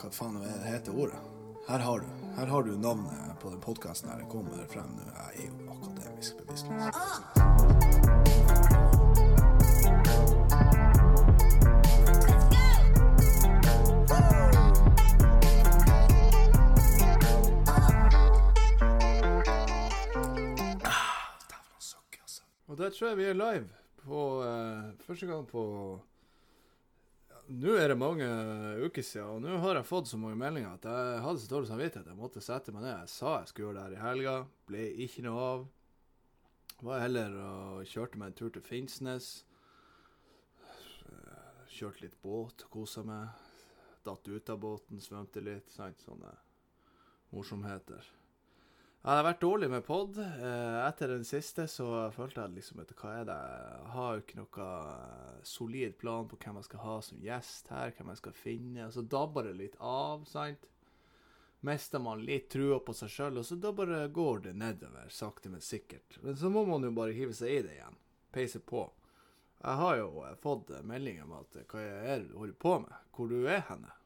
hva faen er heter ordet? Her har du Her har du navnet på den podkasten her. Det kommer frem nå. Jeg er jo akademisk. Dæven sukker, altså. Og der tror jeg vi er live på eh, første gang på Nå er det mange uker siden, og nå har jeg fått så mange meldinger at jeg hadde så dårlig samvittighet at jeg måtte sette meg ned. Jeg sa jeg skulle gjøre det her i helga, ble ikke noe av. Var heller og kjørte meg en tur til Finnsnes. Kjørte litt båt, kosa meg. Datt ut av båten, svømte litt. Sant? Sånne morsomheter. Ja, det har vært dårlig med pod. Eh, etter den siste så følte jeg liksom at hva er det Jeg har jo ikke noe solid plan på hvem jeg skal ha som gjest her, hvem jeg skal finne. Og så dabber det litt av, sant. Mister man litt trua på seg sjøl, og så da bare går det nedover, sakte, men sikkert. Men så må man jo bare hive seg i det igjen. Peise på. Jeg har jo eh, fått eh, melding om at hva er det du holder på med, hvor du er henne.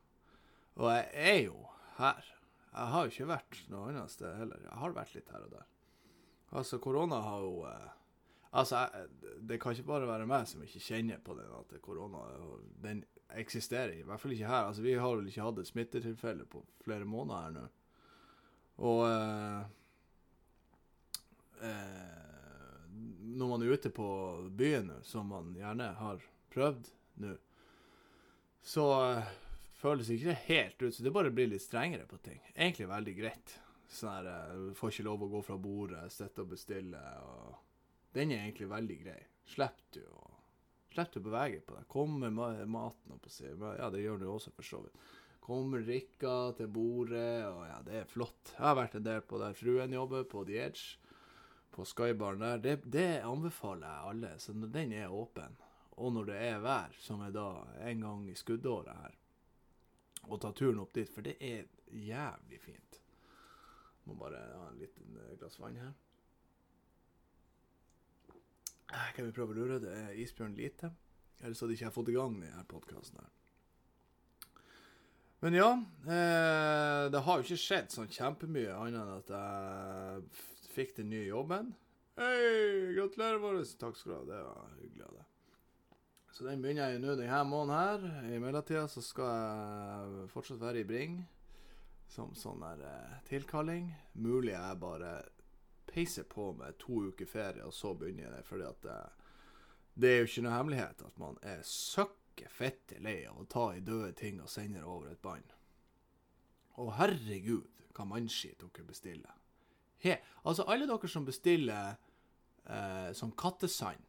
Og jeg er jo her. Jeg har jo ikke vært noe annet sted heller. Jeg har vært litt her og der. Altså, korona har jo eh, Altså, jeg, det kan ikke bare være meg som ikke kjenner på den at korona den eksisterer. I hvert fall ikke her. Altså, vi har vel ikke hatt et smittetilfelle på flere måneder her nå. Og eh, eh, Når man er ute på byen som man gjerne har prøvd nå, så eh, føles ikke helt ut. Så det bare blir litt strengere på ting. Egentlig veldig greit. Sånn her, eh, får ikke lov å gå fra bordet, sitte og bestille. og Den er egentlig veldig grei. Slipper du å Slipper du å bevege på deg. Kommer ma maten opp og sier Ja, det gjør du også, for så vidt. Kommer drikka til bordet, og ja, det er flott. Jeg har vært en del på der fruen jobber, på The Edge, på Skybaren der. Det, det anbefaler jeg alle, så den er åpen, og når det er vær, som er da en gang i skuddåret her, og ta turen opp dit, for det er jævlig fint. Må bare ha en liten eh, glass vann her. Eh, Kan vi prøve å lure? Det er isbjørn lite. Ellers hadde ikke jeg fått i gang denne podkasten. Men ja, eh, det har jo ikke skjedd sånn kjempemye annet enn at jeg fikk den nye jobben. Hei, gratulerer, Boris. Takk skal du ha. Det var hyggelig av deg. Så den begynner jeg nå denne måneden her. I mellomtida så skal jeg fortsatt være i Bring som sånn der eh, tilkalling. Mulig jeg bare peiser på med to uker ferie, og så begynner jeg det. Fordi at det, det er jo ikke noe hemmelighet at man er søkke fette lei av å ta i døde ting og sende over et bånd. Og herregud, hva mannskitt dere bestiller. He, altså, alle dere som bestiller eh, som kattesand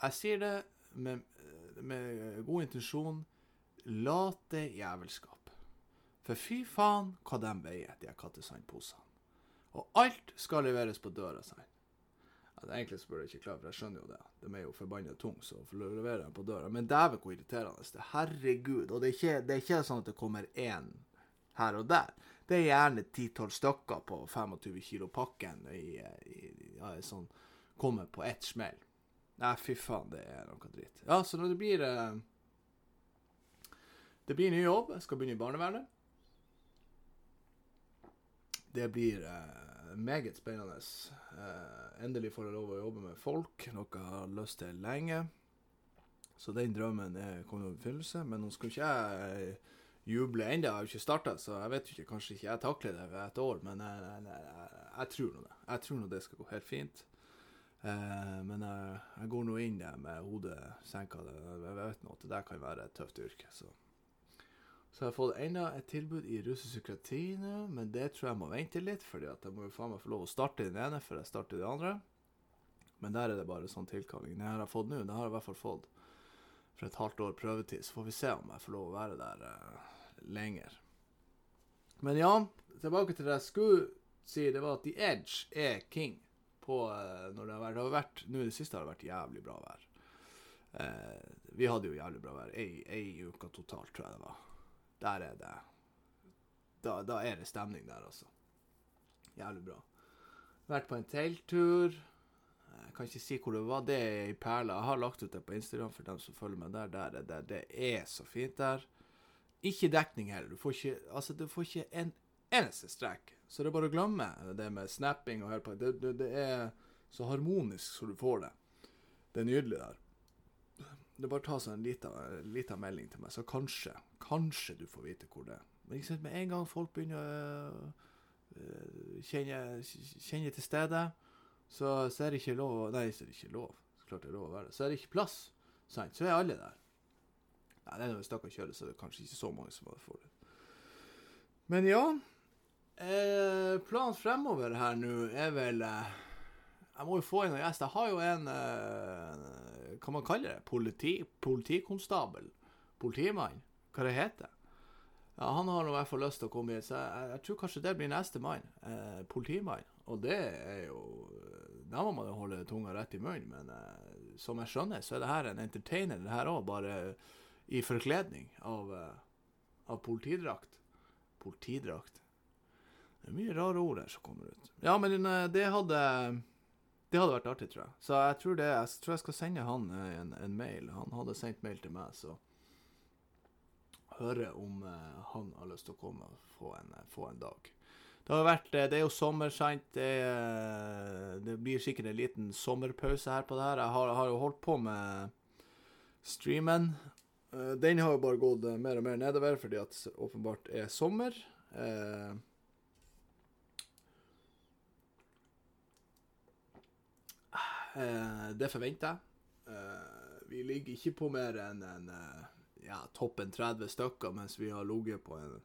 Jeg sier det med, med god intensjon. Late jævelskap. For fy faen hva de veier, de kattesandposene. Og alt skal leveres på døra si. Altså, egentlig så burde jeg ikke klare, for jeg skjønner jo det. De er jo forbanna tunge, så for å levere dem på døra. Men dæven hvor irriterende det er. Herregud. Og det er, ikke, det er ikke sånn at det kommer én her og der. Det er gjerne 10-12 stykker på 25 kilo pakken i, i, ja, sånn Kommer på ett smell. Nei, fy faen, det er noe dritt. Ja, så når det blir eh, Det blir ny jobb. Jeg skal begynne i barnevernet. Det blir eh, meget spennende. Eh, endelig får jeg lov å jobbe med folk, noe jeg har lyst til lenge. Så den drømmen er kommet i oppfyllelse. Men nå skal ikke jeg eh, juble ennå, jeg har jo ikke starta, så jeg vet ikke, kanskje ikke jeg takler det ved et år. Men jeg, jeg, jeg, jeg tror nå det. Jeg tror nå det skal gå helt fint. Eh, men jeg, jeg går nå inn der med hodet senka. Jeg vet nå at det der kan være et tøft yrke. Så så jeg har fått enda et tilbud i russepsykiatri nå, men det tror jeg må vente litt, fordi jeg må jo faen meg få lov å starte den ene før jeg starter den andre. Men der er det bare sånn tilkalling. Det jeg har fått nå, det har jeg i hvert fall fått for et halvt år prøvetid, så får vi se om jeg får lov å være der eh, lenger. Men ja, tilbake til det jeg skulle si, det var at The Edge er king på eh, når det har vært, det har vært Nå i det siste har det vært jævlig bra vær. Eh, vi hadde jo jævlig bra vær. Ei, ei uke totalt, tror jeg det var. Der er det da, da er det stemning der, altså. Jævlig bra. Vært på en telttur. Kan ikke si hvor det var. Det er i Perla. Jeg har lagt ut det på Instagram for dem som følger meg der. der er det, det er så fint der. Ikke dekning heller. Du får ikke, altså, du får ikke en eneste strekk. Så det er bare å glemme det med snapping og pakka. Det, det, det er så harmonisk så du får det. Det er nydelig der. Det er bare å ta seg en liten, melding til meg, så kanskje, kanskje du får vite hvor det er. Men ikke sant, med en gang folk begynner å øh, kjenne, kjenne til stedet, så, så er det ikke lov Nei, så er det ikke lov. Så klart det er lov å være der. Så er det ikke plass. Sant? Så er alle der. Nei, det er når vi snakker kjøre, så er det kanskje ikke så mange som får det. Men ja. Eh, planen fremover her nå er vel eh, Jeg må jo få inn en gjest. Jeg har jo en eh, Hva man kaller det? Politi, politikonstabel? Politimann? Hva det heter? Ja, Han har nå i hvert fall lyst til å komme hit, så jeg, jeg tror kanskje det blir neste mann. Eh, politimann. Og det er jo Da må man jo holde tunga rett i munnen, men eh, som jeg skjønner, så er det her en entertainer, det her òg, bare i forkledning av, eh, av politidrakt. Politidrakt. Det er mye rare ord der som kommer ut. Ja, men eh, det hadde Det hadde vært artig, tror jeg. Så jeg tror, det, jeg tror jeg skal sende han eh, en, en mail. Han hadde sendt mail til meg, så høre om eh, han har lyst til å komme og få en, få en dag. Det har vært, det er jo sommer, sant. Det, det blir sikkert en liten sommerpause her på det her. Jeg har, har jo holdt på med streamen. Den har jo bare gått mer og mer nedover fordi at åpenbart er sommer. Eh, det forventer jeg. Eh, vi ligger ikke på mer enn en, eh, ja, toppen 30 stykker, mens vi har ligget på en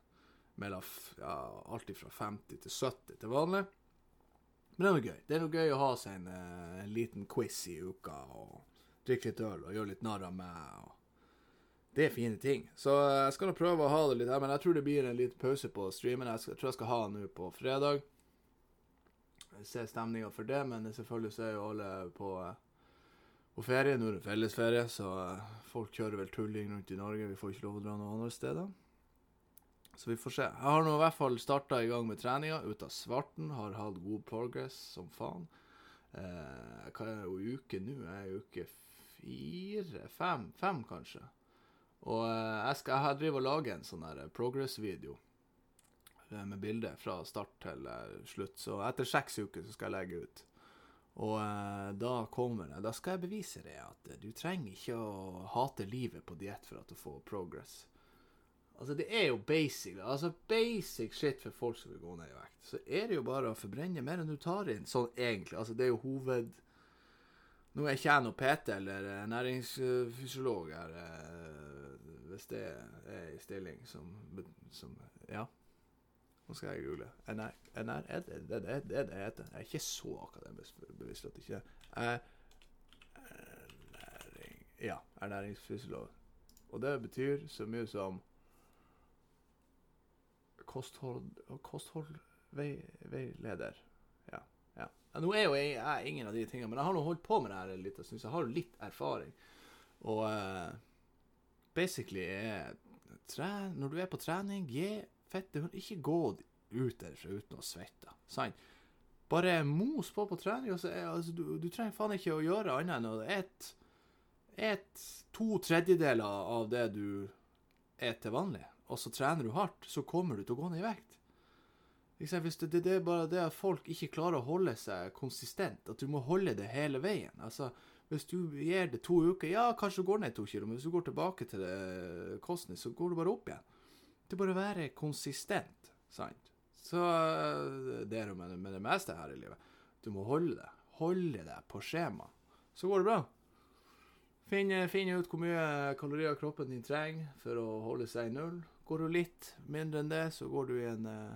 mellom ja, alt fra 50 til 70 til vanlig. Men det er noe gøy. Det er noe gøy å ha seg en, eh, en liten quiz i uka og drikke litt øl og gjøre litt narr av meg. Det er fine ting. Så eh, jeg skal prøve å ha det litt her, men jeg tror det blir en liten pause på streamen. Jeg, skal, jeg tror jeg skal ha den nå på fredag. Ser stemninga for det, men selvfølgelig så er jo alle på, eh, på ferie. Nå er det fellesferie, så eh, folk kjører vel tulling rundt i Norge. Vi får ikke lov å dra noen andre steder. Så vi får se. Jeg har nå i hvert fall starta i gang med treninga ut av svarten. Har hatt god progress som faen. Eh, hva er jo uke nå? Jeg er uke fire? Fem? Fem, kanskje. Og eh, jeg skal jeg driver og lager en sånn der progress-video eh, med bilde fra start til eh, slutt. Så etter seks uker så skal jeg legge ut. Og eh, da kommer det. Da skal jeg bevise det at eh, du trenger ikke å hate livet på diett for at du får progress. Altså, det er jo basic. Altså, basic shit for folk som vil gå ned i vekt. Så er det jo bare å forbrenne mer enn du tar inn, sånn egentlig. Altså, det er jo hoved... Nå er ikke jeg noe PT eller eh, næringsfysiolog her, eh, hvis det er i stilling som, som Ja. Nå skal jeg google. NR, NR er det det det, det, heter? Jeg er ikke så akademisk bevisst at det ikke er Ernæring... Ja, ernæringsfysiolog. Og det betyr så mye som kosthold, kostholdveileder. Ja, ja. Nå er jo jeg, jeg ingen av de tingene, men jeg har nå holdt på med det her en liten stund, så jeg har jo litt erfaring. Og uh, basically er tre, Når du er på trening, gi fette Ikke gå ut derfra uten å svette. Sant? Bare mos på på trening. Og så er, altså, du, du trenger faen ikke å gjøre annet enn å et, to tredjedeler av det du er til vanlig, og så trener du hardt, så kommer du til å gå ned i vekt. Hvis det, det, det er bare det at folk ikke klarer å holde seg konsistent, at du må holde det hele veien. Altså, hvis du gir det to uker, ja, kanskje du går ned to kilo, men hvis du går tilbake til det kosten, så går du bare opp igjen. Det bør være konsistent, sant? Så øh, det er jo med, med det meste her i livet. Du må holde det. Holde deg på skjema. Så går det bra. Finn, finn, ut hvor mye kalorier kroppen din trenger for å holde seg i null. Går du litt mindre enn det, så går du i en eh,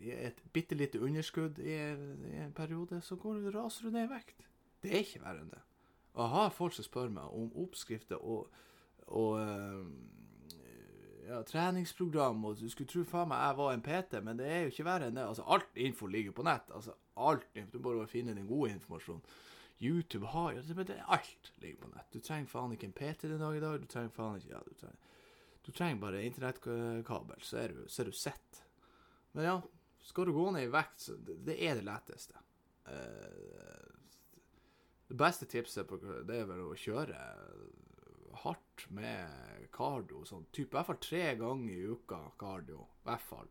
i et bitte lite underskudd i, i en periode, så går du, raser du ned i vekt. Det er ikke verre enn det. Og jeg har folk som spør meg om oppskrifter og, og eh, ja, treningsprogram, og du skulle tro faen meg jeg var en PT, men det er jo ikke verre enn det. Altså, alt info ligger på nett. Altså, alt info. Du bare finne den gode informasjonen. YouTube har jo det, det, Alt ligger på nett. Du trenger faen ikke en PT den dag i dag. Du trenger faen ikke Ja, du trenger, du trenger bare internettkabel, så er du, du sett. Men ja, skal du gå ned i vekt, så det, det er det letteste. Uh, det beste tipset på, det er vel å kjøre hardt hardt med kardio. Sånn, type I hvert fall tre ganger i uka kardio. I hvert fall.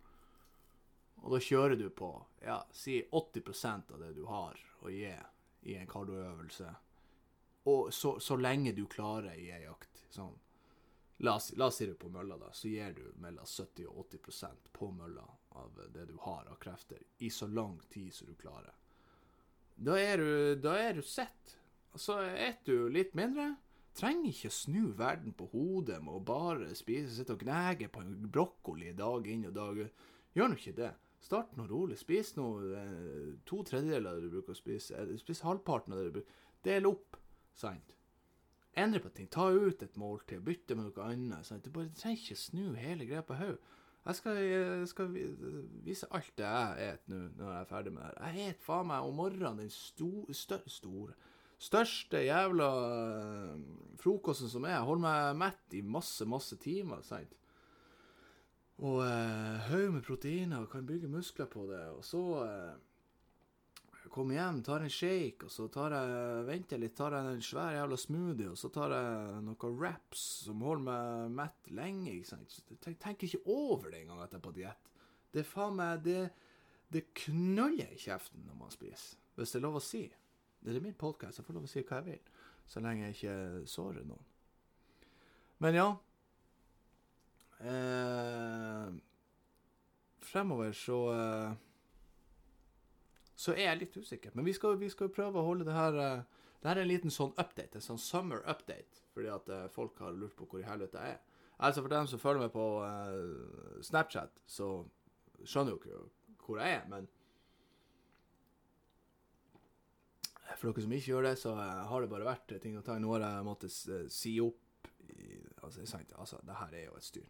Og da kjører du på ja, si 80% av det du har å gi i en kardioøvelse. Og så, så, lenge du klarer i ei økt. Sånn. La oss, la oss si det på mølla, da. Så gir du mellom 70 og 80% på mølla av det du har av krefter, i så lang tid som du klarer. Da er du, du sett. Så spiser du litt mindre. Trenger ikke snu verden på hodet med å bare spise, sitte og gnage på en brokkoli dag inn og dag ut. Gjør nå ikke det. Start nå rolig. Spis nå eh, to tredjedeler av det du bruker å spise. Spis halvparten av det du bruker. Del opp, sant? Endre på ting. Ta ut et måltid. Bytte med noe annet. Sant? Du bare trenger ikke snu hele greia på hodet. Jeg skal, jeg skal, vise alt det jeg et nå når jeg er ferdig med det her. Jeg et faen meg om morgenen den sto, stør, store Største jævla uh, frokosten som er. Jeg holder meg mett i masse, masse timer. sant? Og eh, haug med proteiner kan bygge muskler på det. Og så eh, kommer hjem, tar en shake, og så tar jeg, venter litt, tar jeg en svær jævla smoothie, og så tar jeg noen wraps som holder meg mett lenge. ikke sant? Tenk, tenker ikke over det engang at jeg er på diett. Det er faen meg Det, det knøller i kjeften når man spiser, hvis det er lov å si. Det er min podkast, jeg får lov å si hva jeg vil, så lenge jeg ikke sårer noen. Men ja eh, Fremover så eh, så er jeg litt usikker. Men vi skal, vi skal prøve å holde det her eh, Det her er en liten sånn update, en sånn summer update, fordi at uh, folk har lurt på hvor i helvete jeg er. Altså For dem som følger med på uh, Snapchat, så skjønner jo ikke hvor jeg er, men For dere som ikke gjør det, så har det bare vært ting å ta. Nå har jeg måttet si opp i, altså, sant, altså, det her er jo et styr.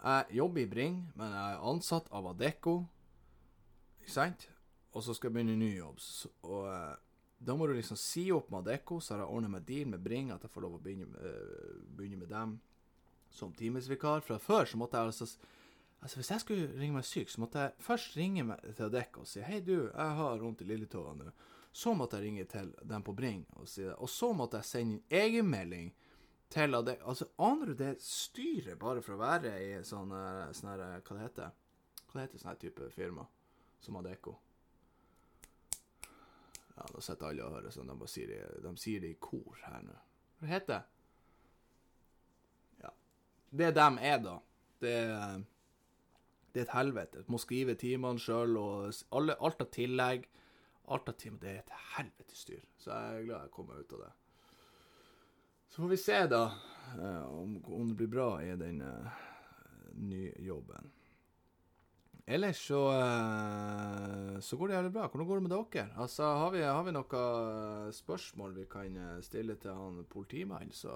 Jeg jobber i Bring, men jeg er ansatt av Adecco. Ikke sant? og så skal jeg begynne ny jobb. Og da må du liksom si opp med Adecco, så har jeg ordna meg deal med Bring, at jeg får lov å begynne, begynne med dem som timesvikar. Fra før så måtte jeg altså Altså Hvis jeg skulle ringe meg syk, så måtte jeg først ringe meg til Adecco og si Hei, du, jeg har vondt i lilletåa nå. Så måtte jeg ringe til dem på Bring og si det. Og så måtte jeg sende inn egenmelding til Adecco. Altså, aner du det styret bare for å være i sånn, sånn Hva det heter Hva det heter sånn type firma som Adecco? Ja, da sitter alle og hører sånn. De, sier det, de sier det i kor her nå. Hva heter det? Ja. Det dem er, da, det, det er et helvete. Du må skrive timene sjøl, og alle, alt av tillegg. Alt av timer. Det er et helvetes styr. Så jeg er glad jeg kommer ut av det. Så får vi se, da, eh, om, om det blir bra i den uh, nye jobben. Ellers så, eh, så går det jævlig bra. Hvordan går det med dere? Altså, har vi, har vi noen spørsmål vi kan eh, stille til han politimannen, så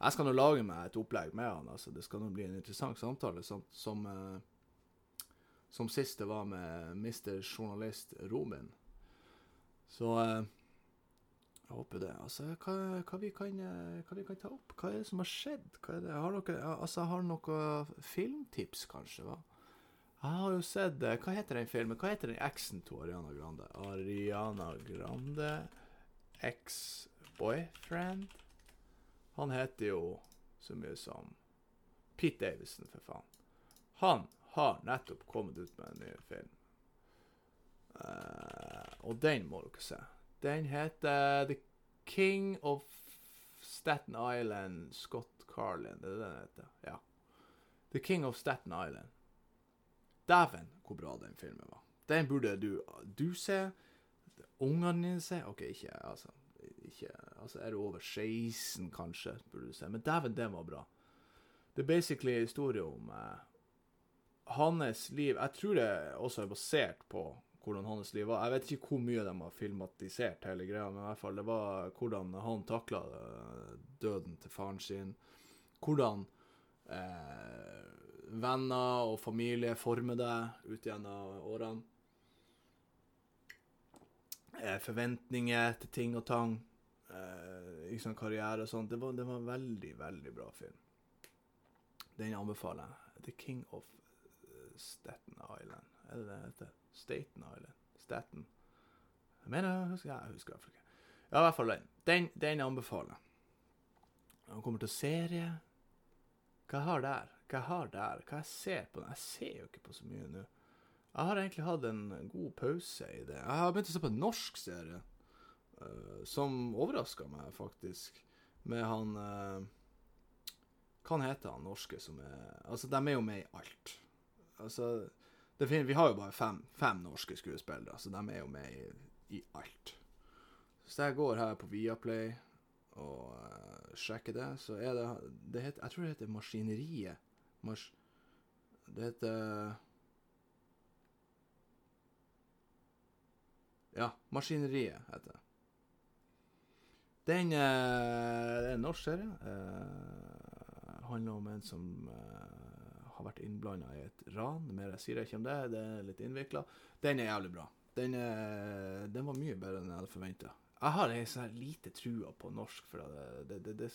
Jeg skal nå lage meg et opplegg med han. altså Det skal nå bli en interessant samtale, som, som, eh, som sist det var med Mr. Journalist Robin. Så jeg håper det. Altså, hva, hva, vi kan, hva, vi kan, ta opp? Hva er det som har skjedd? Har dere altså, har noen filmtips, kanskje? hva? Jeg har jo sett eh, Hva heter den filmen? Hva heter den eksen til Ariana Grande? Ariana Grande Ex-boyfriend? Han heter jo så mye som Pete Davison, for faen. Han har nettopp kommet ut med en ny film. Uh, og den må dere se. Den heter The King of Staten Island Scott Carlin. Det er det den heter. Ja. The King of Staten Island. Dæven, hvor bra den filmen var. Den burde du, du se. Ungene dine se. OK, ikke altså, ikke, altså Er du over 16, kanskje, burde du se. Men dæven, den var bra. Det er basically en historie om eh, hans liv. Jeg tror det også er basert på hvordan hans liv var. Jeg vet ikke hvor mye de har filmatisert hele greia, men i hvert fall det var hvordan han takla eh, døden til faren sin. Hvordan eh, venner og familie former deg ut gjennom årene. Eh, forventninger til ting og tang. Eh, liksom karriere og sånt. Det var, det var en veldig, veldig bra film. Den anbefaler jeg. The King of eh, Staten Island. Er det det heter? Staten Island? Staten? Jeg mener, jeg husker, jeg husker i hvert fall ikke. Ja, i hvert fall den. Den, den anbefaler jeg. Han kommer til serie. Hva jeg har der? Hva jeg har der? Hva jeg ser på? Jeg ser jo ikke på så mye nå. Jeg har egentlig hatt en god pause i det. Jeg har begynt å se på en norsk serie. Uh, som overraska meg, faktisk. Med han uh, Hva heter han norske som er Altså, de er jo med i alt. Altså Vi har jo bare fem, fem, norske skuespillere, så de er jo med i, i alt. Hvis jeg går her på Viaplay og uh, sjekker det, så er det, det heter, Jeg tror det heter Maskineriet. Mas, det heter Ja, Maskineriet heter det. Den uh, er en norsk serie. Uh, handler om en som uh, har vært innblanda i et ran. Mer jeg sier ikke om det, det er litt innvikla. Den er jævlig bra. Den, er, den, var mye bedre enn jeg hadde forventa. Jeg har ei sånn lite trua på norsk, for det, det, det,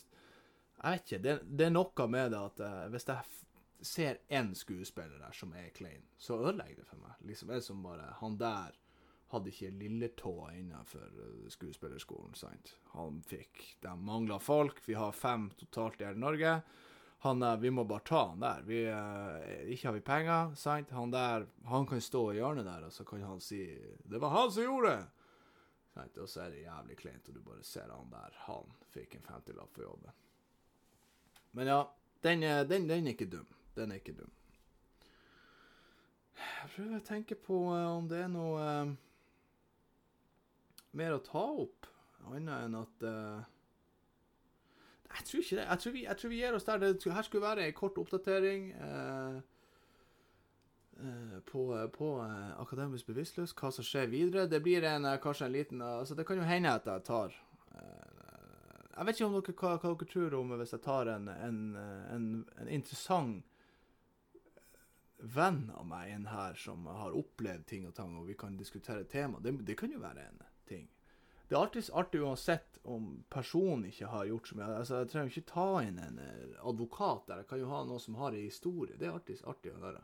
Jeg vet ikke. Det, er noe med det at hvis jeg ser én skuespiller der som er klein, så ødelegger det for meg. Liksom er som bare Han der hadde ikke lilletåa innenfor eh, skuespillerskolen. sant? Han fikk De mangla folk. Vi har fem totalt i hele Norge. Han Vi må bare ta han der. Vi, uh, ikke har vi penger, sant? Han der, han kan stå i hjørnet der, og så kan han si 'Det var han som gjorde det!' Sant? Og så er det jævlig kleint, og du bare ser han der. Han fikk en 50-lapp for jobben. Men ja, den, den, den, er ikke dum. Den er ikke dum. Jeg prøver å tenke på uh, om det er noe uh, mer å ta opp, annet enn at uh, Jeg tror ikke det. Jeg tror, vi, jeg tror vi, gir oss der. Det her skulle være en kort oppdatering eh, eh, på, på akademisk bevisstløs, hva som skjer videre. Det blir en, kanskje en liten altså Det kan jo hende at jeg tar Jeg vet ikke om dere, hva, hva, dere tror om hvis jeg tar en, en, en, en interessant venn av meg inn her som har opplevd ting og tang, og vi kan diskutere tema. Det, det kan jo være en. Det er alltid artig uansett om personen ikke har gjort så mye. Altså, jeg trenger ikke ta inn en eh, advokat der. Jeg kan jo ha noen som har en historie. Det er alltid artig å høre.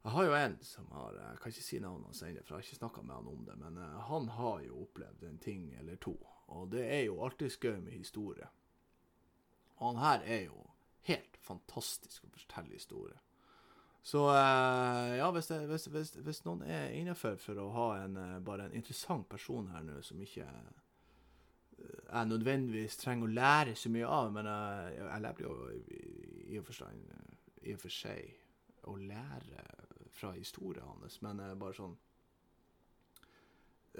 Jeg har jo en som har Jeg kan ikke si navnet hans ennå, for jeg har ikke snakka med han om det. Men uh, han har jo opplevd en ting eller to. Og det er jo alltid skøy med historie. Og han her er jo helt fantastisk å fortelle historie. Så uh, ja, hvis, det, hvis, hvis, hvis, noen er innafor for å ha en, uh, bare en interessant person her nå, som ikke uh, jeg nødvendigvis trenger å lære så mye av, men jeg lærer jo i, og forstand, i og for seg å lære fra historien hans, men bare sånn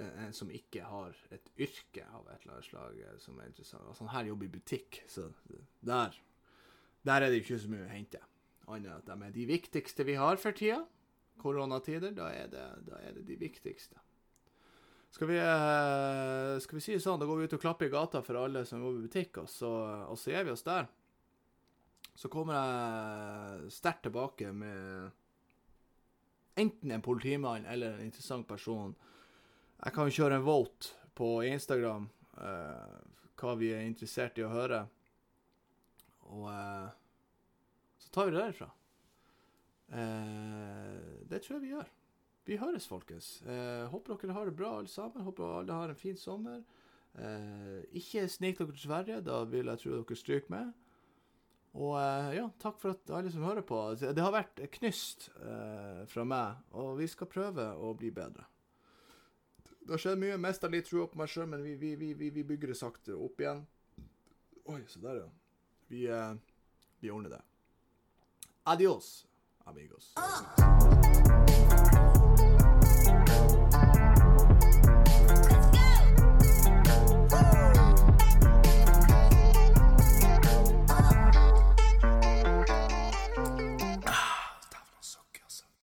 en som ikke har et yrke av et eller annet slag som er interessant. Altså, han her jobber i butikk, så der, der er det ikke så mye å hente annet at de er de viktigste vi har for tida. Koronatider, da er det, da er det de viktigste. Skal vi, eh, skal vi si det sånn, da går vi ut og klapper i gata for alle som går i butikk, og så, og så gir vi oss der. Så kommer jeg sterkt tilbake med enten en politimann eller en interessant person. Jeg kan kjøre en vote på Instagram uh, hva vi er interessert i å høre. Og tar vi det derifra. Eh, det tror jeg vi gjør. Vi høres, folkens. Eh, håper dere har det bra, alle sammen. Håper alle har en fin sommer. Eh, ikke snik dere til Sverige, da vil jeg tro dere stryker med. Og eh, ja, takk for at alle som hører på. Det har vært knyst eh, fra meg, og vi skal prøve å bli bedre. Det har skjedd mye. Mista litt trua på meg sjøl, men vi, vi, vi, vi, bygger det sakte opp igjen. Oi, se der, ja. Vi, eh, vi ordner det. Adiós, amigos. Ah.